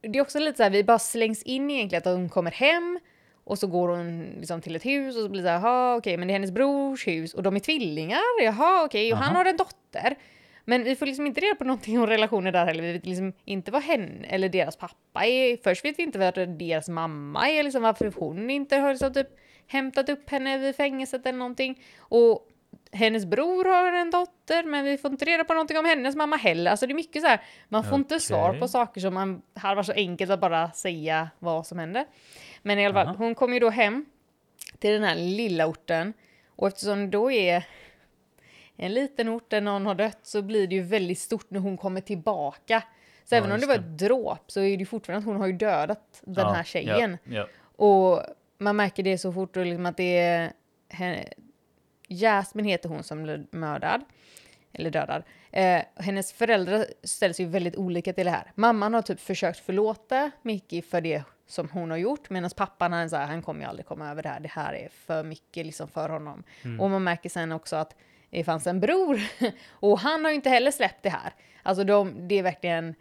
det är också lite så här, vi bara slängs in egentligen att hon kommer hem och så går hon liksom till ett hus och så blir det så här, jaha okej, men det är hennes brors hus och de är tvillingar, jaha okej, och han Aha. har en dotter. Men vi får liksom inte reda på någonting om relationer där heller. Vi vet liksom inte vad hen eller deras pappa är. Först vet vi inte vad deras mamma är, liksom varför hon inte har liksom typ hämtat upp henne vid fängelset eller någonting. Och hennes bror har en dotter, men vi får inte reda på någonting om hennes mamma heller. Alltså det är mycket så här, man får inte svar på saker som man hade varit så enkelt att bara säga vad som händer. Men i alla fall, Aha. hon kommer ju då hem till den här lilla orten och eftersom det då är en liten ort där någon har dött så blir det ju väldigt stort när hon kommer tillbaka. Så Ja, även om det var ett dråp så är det ju fortfarande att hon har ju dödat den ja, här tjejen. Ja. Och man märker det så fort och liksom att det är Jasmine heter hon som blev mördad. Eller dödad. Eh, hennes föräldrar ställs ju väldigt olika till det här. Mamman har typ försökt förlåta Mickey för det som hon har gjort. Medan pappan han, så här, han kommer ju aldrig komma över det här. Det här är för mycket liksom för honom. Mm. Och man märker sen också att det fanns en bror. och han har ju inte heller släppt det här. Alltså de, det är verkligen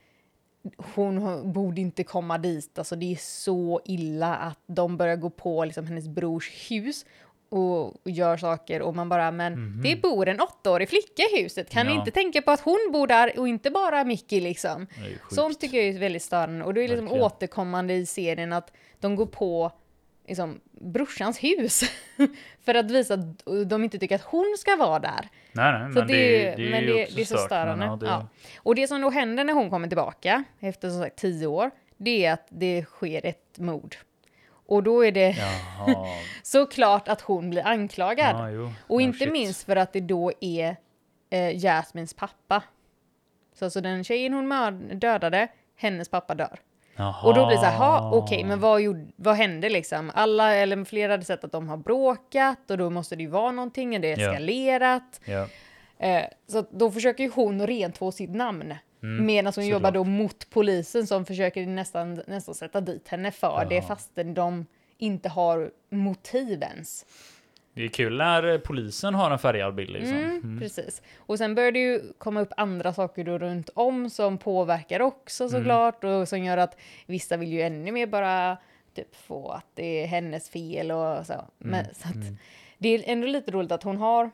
hon borde inte komma dit. Alltså det är så illa att de börjar gå på liksom hennes brors hus och, och gör saker och man bara, men det bor en åttaårig flicka i huset. Kan ni Ja. inte tänka på att hon bor där och inte bara Mickey liksom? Sånt tycker jag är väldigt störande och det är liksom Verkligen. återkommande i serien att de går på liksom, brorsans hus för att visa att de inte tycker att hon ska vara där. Nej, nej, Så men det, det, men det, det är så störande. ja, Ja. Och det som då händer när hon kommer tillbaka, efter som sagt tio år, det är att det sker ett mord. Och då är det såklart att hon blir anklagad. Jo. och Ja, inte shit. minst för att det då är eh, Jasmins pappa. Så alltså den tjejen hon dödade, hennes pappa dör. Jaha. Och då blir det så här, "Ha, okej, men vad, gjorde, vad hände liksom? Alla, eller flera hade sett att de har bråkat och då måste det ju vara någonting, det är eskalerat. Ja. Eh, så då försöker ju hon rentvå sitt namn. Mm, Medan hon jobbar då mot polisen som försöker nästan, nästan sätta dit henne för det Jaha. fastän de inte har motiv ens. Det är kul när eh, polisen har en färgad bild liksom. Mm, Mm. Precis. Och sen börjar det ju komma upp andra saker då runt om som påverkar också Mm. såklart och som gör att vissa vill ju ännu mer bara typ få att det är hennes fel och så. Men, Mm, så att, mm. det är ändå lite roligt att hon har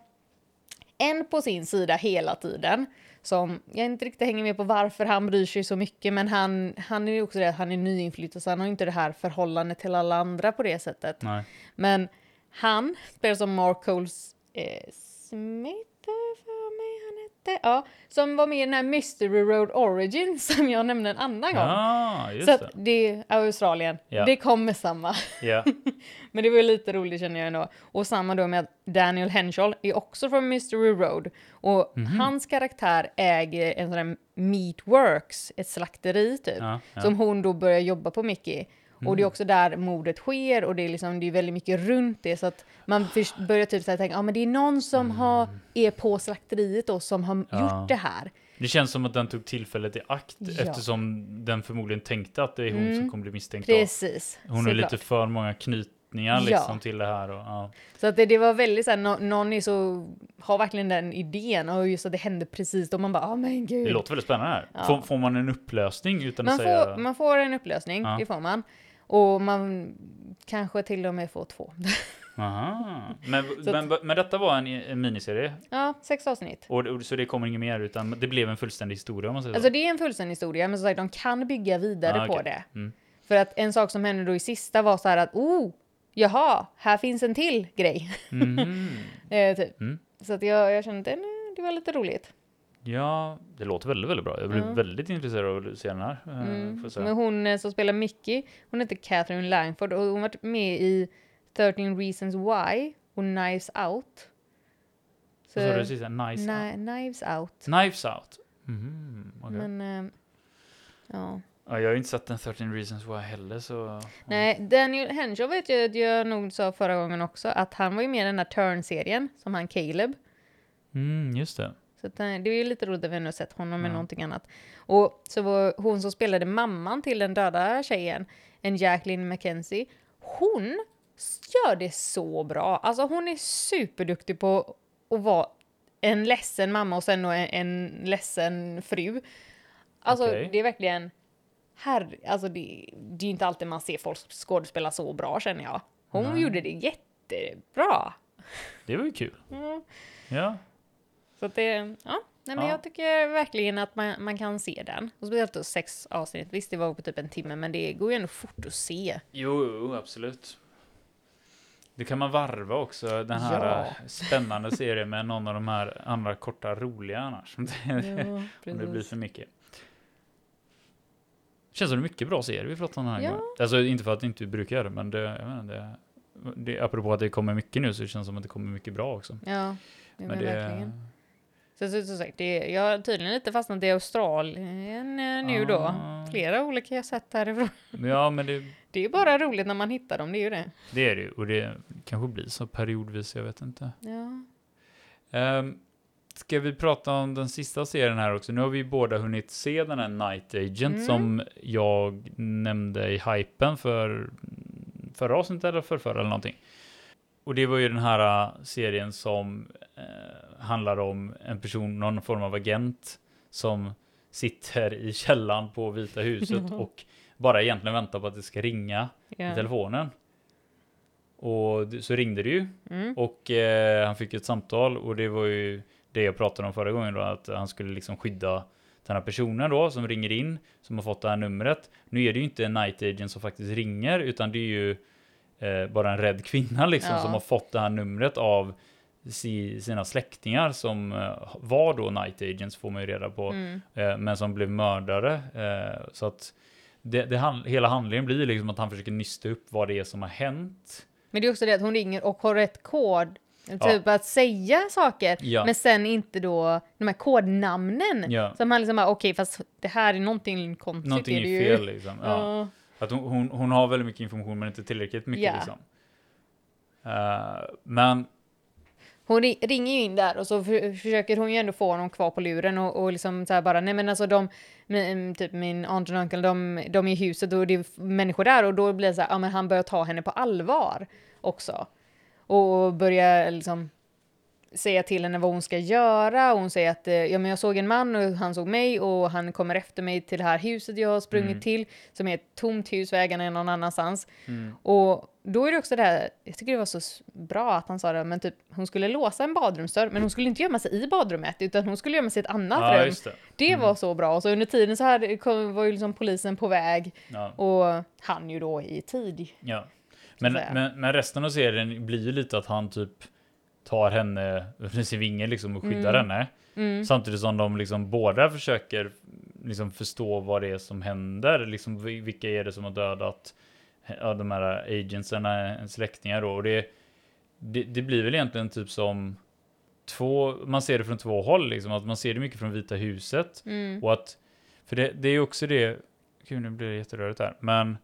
en på sin sida hela tiden. Som jag inte riktigt hänger med på varför han bryr sig så mycket, men han, han är ju också det han är nyinflyttad så han har inte det här förhållandet till alla andra på det sättet. Nej. Men han spelar som Mark Coles eh, Smith, eh, för mig han hette. Ja, som var med i den här Mystery Road Origin som jag nämnde en annan gång. Ja, just så att det. är Australien. Ja. Det kommer samma. Ja. Men det var lite roligt känner jag ändå. Och samma då med att Daniel Henshall är också från Mystery Road. Och Mhm. hans karaktär äger en sån där Meatworks, ett slakteri typ. Ja, ja. Som hon då börjar jobba på mycket. Och det är också där mordet sker och det är liksom, det är väldigt mycket runt det så att man börjar typ så här tänka, ja ah, men det är någon som har, är på slakteriet då som har Ja. gjort det här. Det känns som att den tog tillfället i akt Ja. eftersom den förmodligen tänkte att det är hon Mm. som kommer bli misstänkt. Precis. Hon har lite för många knytningar Ja. liksom till det här. Och, ja. Så att det, det var väldigt såhär, nå- någon är så, har verkligen den idén och just att det hände precis då man bara, ah men gud. Det låter väldigt spännande här. Ja. Får, får man en upplösning utan man, att säga... får, man får en upplösning, Ja. det får man. Och man kanske till och med får två. Aha. Men, men, men detta var en, en miniserie? ja, sex avsnitt. Och, och, så det kommer inget mer utan det blev en fullständig historia om man säger Alltså så? det är en fullständig historia, men som sagt, de kan bygga vidare Ah, på det. Mm. För att en sak som hände då i sista var så här att, oh, jaha, här finns en till grej. Mhm. eh, typ. Mm. Så att jag, jag kände att det, det var lite roligt. Ja, det låter väldigt, väldigt bra. Jag blir Ja. väldigt intresserad av att se den här. eh, Mm. Men hon eh, som spelar Mickey, hon heter Catherine Langford och hon har varit med i 13 Reasons Why och Knives Out. Så, Vad sa du sista? Nice Ni- out. Knives Out. Knives out. Mhm, okej. Men, eh, ja. ja, jag har ju inte sett den 13 reasons why heller så... ja. Nej, Daniel Henshaw vet jag att jag nog sa förra gången också, att han var ju med i den här Turn-serien, som han Caleb. Mm, just det. Så att, eh, det är ju lite roligt att vi nu sett honom med Ja. någonting annat. Och så var hon som spelade mamman till den döda tjejen, en Jacqueline McKenzie, hon gör det så bra. Alltså hon är superduktig på att vara en ledsen mamma och sen en, en ledsen fru. Alltså Okej. det är verkligen, herre, alltså det, det är inte alltid man ser folk skådespela så bra känner jag. Hon Nej. gjorde det jättebra. Det var ju kul. Mm. Ja. Så att det, ja, nej men Ja. jag tycker verkligen att man, man kan se den. Och speciellt då sex avsnitt. Visst, det var på typ en timme, men det går ju ändå fort att se. Jo, jo, absolut. Det kan man varva också, den här Ja. eh, spännande serien med någon av de här andra korta roliga annars. Om det blir för mycket. Känns som det är mycket bra serier vi pratar om den här Ja. gången. Alltså inte för att det inte brukar göra det, men det, jag inte, det, det, apropå att det kommer mycket nu så känns det som att det kommer mycket bra också. Ja, ja men, Men det, verkligen. Så, så, så sagt, det, jag har tydligen lite fastnat i Australien eh, nu då. Ah. Flera olika jag sett härifrån. Ja, men det, Det är ju bara roligt när man hittar dem, det är ju det. det är det ju. Och det kanske blir så periodvis, jag vet inte. Ja. Um, ska vi prata om den sista serien här också? Nu har vi båda hunnit se den här Night Agent Mm. som jag nämnde i hypen för förra avsnittet eller för förra eller någonting. Och det var ju den här uh, serien som eh, handlar om en person, någon form av agent som sitter i källan på Vita huset och bara egentligen väntar på att det ska ringa i ja. telefonen. Och så ringde det ju Mm. och eh, han fick ett samtal och det var ju det jag pratade om förra gången då, att han skulle liksom skydda den här personen då som ringer in, som har fått det här numret. Nu är det ju inte en night agent som faktiskt ringer, utan det är ju eh, bara en rädd kvinna liksom Ja. som har fått det här numret av si, sina släktingar som eh, var då night agents får man ju reda på, Mm. eh, men som blev mördare. Eh, så att det, det, han- hela handlingen blir liksom att han försöker nysta upp vad det är som har hänt. Men det är också det att hon ringer och har rätt kod. Typ att säga saker, Ja. men sen inte då de här kodnamnen. Ja. Så man liksom bara, okej, fast det här är någonting konstigt. Någonting är är det ju. fel liksom. Ja. Att hon, hon, hon har väldigt mycket information men inte tillräckligt mycket Ja. liksom. Eh, men Hon ri- ringer ju in där och så för, försöker hon ju ändå få honom kvar på luren och, och liksom så här bara, nej men alltså de, min, typ min aunt och uncle, de, de är i huset och det är människor där och då blir det så här, ja men han börjar ta henne på allvar också. Och börjar liksom säga till henne vad hon ska göra. Hon säger att eh, ja, men jag såg en man och han såg mig och han kommer efter mig till det här huset jag har sprungit Mm. till som är ett tomt hus, vägarna är någon annanstans. Mm. Och då är det också det här, jag tycker det var så bra att han sa det, men typ hon skulle låsa en badrumsdörr, men hon skulle inte gömma sig i badrummet, utan hon skulle gömma sig i ett annat Ja, rum. det. Det Mm. var så bra. Och så under tiden så hade, kom, var ju liksom polisen på väg Ja. och han ju då i tid. Ja. Men, men, men resten av serien blir ju lite att han typ tar henne under sin vinge liksom och skyddar Mm. henne. Mm. Samtidigt som de liksom båda försöker liksom förstå vad det är som händer. Liksom vi- vilka är det som har dödat ja, de här agentserna, en släktingar då. Och det, det, det blir väl egentligen typ som två, man ser det från två håll liksom. Att man ser det mycket från Vita huset. Mm. Och att, för det, det är ju också det, gud nu blir det jätterörigt här. Men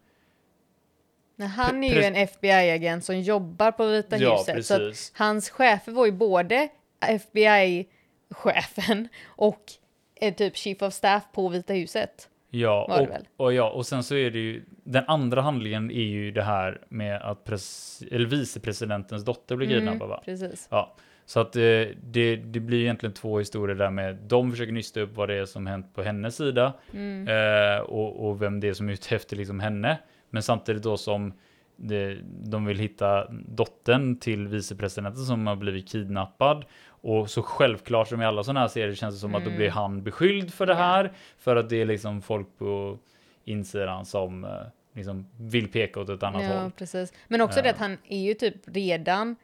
Men han är ju en FBI-agent som jobbar på Vita ja, huset. Så precis. hans chefer var ju både FBI-chefen och eh, typ Chief of Staff på Vita huset. Ja, och, och ja, och sen så är det ju den andra handlingen är ju det här med att pres, eller vicepresidentens dotter blir kidnappad va? Precis. Ja, så att eh, det, det blir egentligen två historier där med de försöker nysta upp vad det är som hänt på hennes sida Mm. eh, och, och vem det är som är ute efter liksom henne. Men samtidigt då som det, de vill hitta dottern till vicepresidenten som har blivit kidnappad. Och så självklart som i alla sådana här serier känns det som att då Mm. blir han beskylld för det här. För att det är liksom folk på insidan som eh, liksom vill peka åt ett annat Ja, håll. precis. Men också Ja. det att han är ju typ redan mm,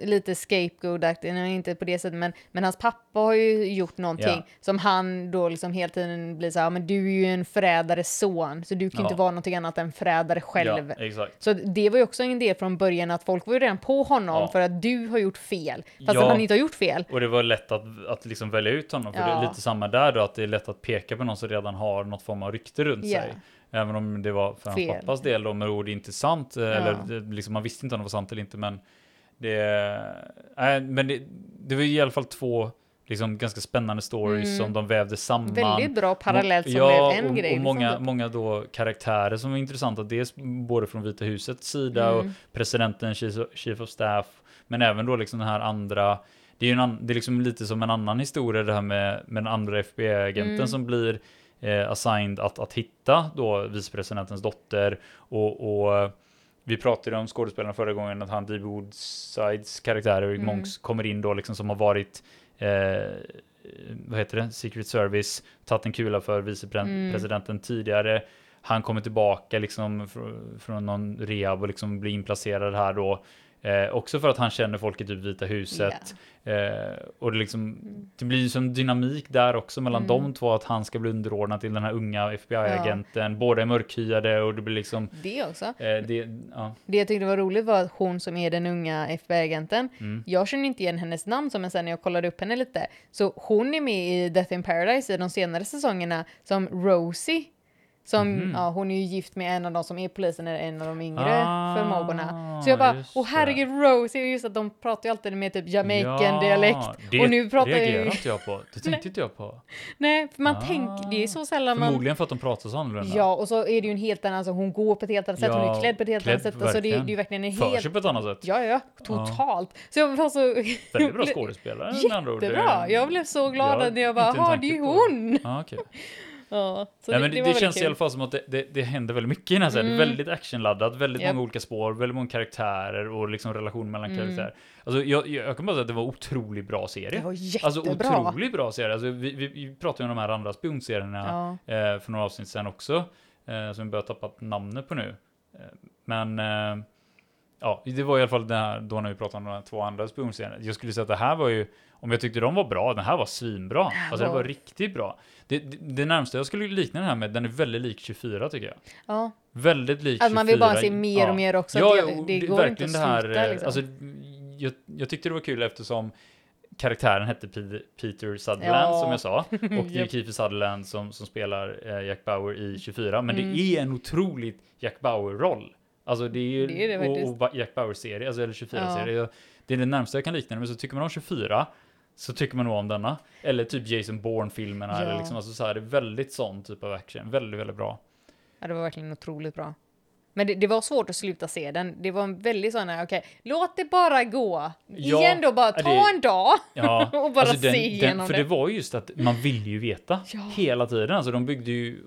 lite scapegoat-aktig, inte på det sättet, men, men hans pappa har ju gjort någonting Ja. som han då liksom hela tiden blir så här, men du är ju en förrädares son, så du kan Ja. inte vara någonting annat än förrädare själv. Ja. Så det var ju också en del från början att folk var ju redan på honom Ja. för att du har gjort fel, fast Ja. att han inte har gjort fel. Och det var lätt att, att liksom välja ut honom. För det är lite samma där då, att det är lätt att peka på någon som redan har något form av rykte runt Ja. sig. Även om det var för hans pappas del då med ord inte sant. eh, Eller det- liksom, man visste inte om det var sant eller inte. Men det, äh, men det, det var i alla fall två liksom, ganska spännande stories Mm. som de vävde samman. Väldigt bra parallellt som ja, blev en och, grej. Och liksom, många, typ. många då karaktärer som var intressanta. Dels både från Vita husets sida och Mm. presidenten, chief of- staff, men även då liksom den här andra, det är ju en det är liksom lite som en annan historia det här med, med den andra FBI-agenten Mm. som blir eh, assigned att, att hitta då vicepresidentens dotter och, och vi pratade om skådespelarna förra gången att han D.B. Woodsides karaktär Eric Mm. Monks kommer in då liksom som har varit eh, vad heter det, Secret Service, tagit en kula för Mm. vicepresidenten tidigare. Han kommer tillbaka liksom fr- från någon rehab och liksom blir inplacerad här då. Eh, också för att han känner folk i typ Vita huset. Eh, och det, liksom, det blir ju som dynamik där också mellan Mm. de två, att han ska bli underordnad till den här unga FBI-agenten. Båda är mörkhyade och det blir liksom, Det också. eh, det, ja. Det jag tyckte var roligt var att hon som är den unga FBI-agenten, Mm. jag känner inte igen hennes namn som men sen när jag kollade upp henne lite, så hon är med i Death in Paradise i de senare säsongerna som Rosie. Som, Mhm. ja, hon är ju gift med en av de som är polisen, eller en av de yngre Ah, förmågorna. Så jag bara, åh herregud Rosie, och just att de pratar ju alltid med typ Jamaican-dialekt. det och nu pratar reagerar jag inte jag på. Det tänkte inte jag på. Nej, för man Ah. tänker, det är så sällan man... Förmodligen för att de pratar så annorlunda. Ja, och så är det ju en helt annan, alltså hon går på ett helt annat sätt, hon Ja, är klädd på ett helt annat sätt. Alltså det, är- det är ju verkligen en För helt... sig på ett annat sätt. Ja, ja, totalt. Så jag var så... Väldigt bra jag skådespelare med andra ord. Jättebra! Jag blev så glad Ja, när jag bara, ja det är ju hon! Ah, okej. Ja, Nej, men det, det väldigt känns i kul. alla fall som att det, det, det händer väldigt mycket i den här serien. Mm. Väldigt actionladdat, väldigt Japp. många olika spår, väldigt många karaktärer och liksom relation mellan Mm. karaktärer. Alltså, jag, jag, jag kan bara säga att det var otroligt bra serie. Det var Alltså jättebra. otroligt bra serie. Alltså, vi, vi, vi pratade ju om de här andra spionserierna Ja. eh, för några avsnitt sedan också. Eh, som vi börjar tappa namnet på nu. Eh, men eh, ja, det var i alla fall det här då när vi pratade om de här två andra spionserierna. Jag skulle säga att det här var ju, om jag tyckte de var bra, den här var svinbra. Alltså det var- riktigt bra. Det, det, det närmsta jag skulle likna den här med, den är väldigt lik 24 tycker jag. ja. Väldigt lik Att 24. man vill bara se mer och mer också. Ja, det, det det, går verkligen inte att det här, sluta eh, liksom. alltså, jag, jag tyckte det var kul eftersom karaktären hette Pe- Peter Sutherland Ja. som jag sa. Och det är. Kiefer Sutherland som, som spelar eh, Jack Bauer i 24. Men Mm. det är en otroligt Jack Bauer-roll. Alltså det är ju, Det är det och, och Jack Bauer-serie, alltså eller 24-serie. Det är det närmsta jag kan likna det, men så tycker man om 24 så tycker man nog om denna. Eller typ Jason Bourne-filmerna, Ja. eller liksom, alltså så här, det är väldigt sån typ av action. Väldigt, väldigt bra. Ja, det var verkligen otroligt bra. Men det, det var svårt att sluta se den. Det var en väldigt sån här, okej, låt det bara gå. Ja, Igen då, bara ta det- en dag Ja, och bara alltså den, se igenom den, För det. det var ju just att man ville ju veta Ja. hela tiden. Alltså de byggde ju...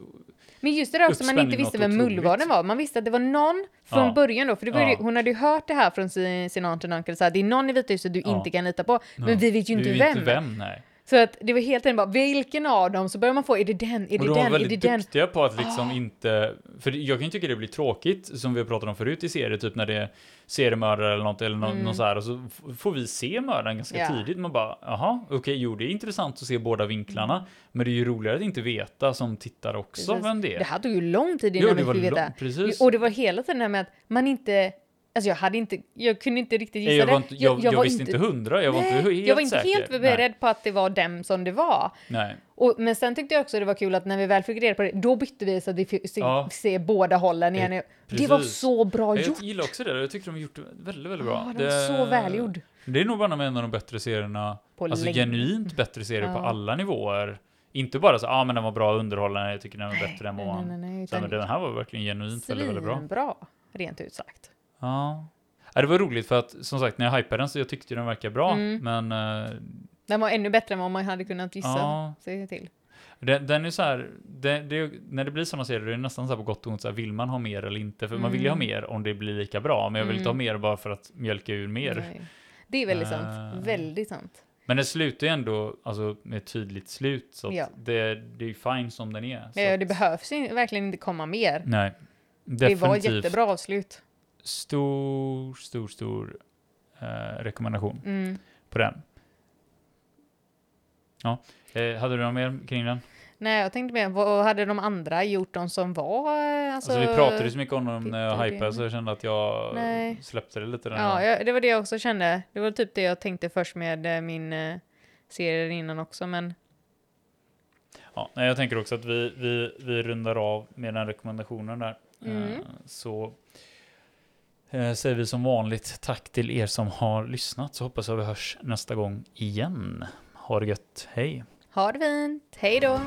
Men just det där också, man inte visste vem. Mullvaden var. Man visste att det var någon från Ja. början då, för det ju, Ja. hon hade ju hört det här från sin, sin aunt and uncle, så här, det är någon i Vita huset du Ja. inte kan lita på. Men vi vet ju inte vem. inte vem, nej. Så att det var helt enkelt bara, vilken av dem? Så börjar man få, är det den? Är Och det de var den? Är det väldigt den? duktiga på att liksom Ah. inte... För jag kan ju tycka det blir tråkigt, som vi har pratat om förut i serier, typ när det är seriemördare eller något, eller någon, Mm. någon så här, och så får vi se mördaren ganska Ja. tidigt. Man bara, jaha, okej, jo, det är intressant att se båda vinklarna, men det är ju roligare att inte veta som tittar också Mm. Precis. vem det är. Det här tog ju lång tid Jo, innan det vi var fick veta. lång- precis. Och det var hela tiden det här med att man inte, alltså jag hade inte, jag kunde inte riktigt gissa jag, var det. inte, jag, jag, var visste inte hundra, jag var inte Nej, helt jag var inte säker. helt beredd på att det var dem som det var. Nej. Nej. Och, men sen tyckte jag också det var kul att när vi väl fick reda på det, då bytte vi så att vi fick se, Ja. se båda hållen igen. Eh, det var så bra gjort. Jag gillar också det, jag tycker de gjort det väldigt, väldigt bra. Ja, den var så välgjord. Det är nog bara en av de bättre serierna, På alltså länge. genuint bättre serier på Ja. alla nivåer. Inte bara så, ja ah, men den var bra underhållande, jag tycker den var bättre än Nej, vad nej, nej, Så, men utan den här var verkligen genuint väldigt, väldigt bra. svinbra, rent ut sagt. Ja. ja. Det var roligt för att, som sagt, när jag hypade den så jag tyckte den verkade bra, Mm. men eh, Den var ännu bättre än vad man hade kunnat gissa Ja. sig till. den, den är så här, det, det, när det blir sådana serier, det är nästan så på gott och ont, så här, vill man ha mer eller inte? För man vill ju ha Mm. mer om det blir lika bra, men jag vill inte ha Mm. mer bara för att mjölka ur mer. Nej. Det är väldigt Eh. sant. Väldigt sant. Men den slutar ju ändå alltså, med ett tydligt slut, så Ja. det, det är ju fine som den är. Ja, det behövs ju verkligen inte komma mer. Nej. Det var ett Definitivt jättebra avslut. Stor, stor, stor eh, rekommendation Mm. på den. Ja, eh, hade du något mer kring den? Nej, jag tänkte mer, vad hade de andra gjort de som var... eh, Alltså, Alltså, vi pratade ju så mycket om dem när jag hypade så jag kände att jag Nej. släppte det lite. Den Ja, jag, det var det jag också kände. Det var typ det jag tänkte först med eh, min eh, serie innan också, men Ja, jag tänker också att vi, vi, vi rundar av med den rekommendationen där. Mm. Eh, så eh, Eh, säger vi som vanligt tack till er som har lyssnat så hoppas jag vi hörs nästa gång igen. Ha det gött, hej! ha det fint. Hej då!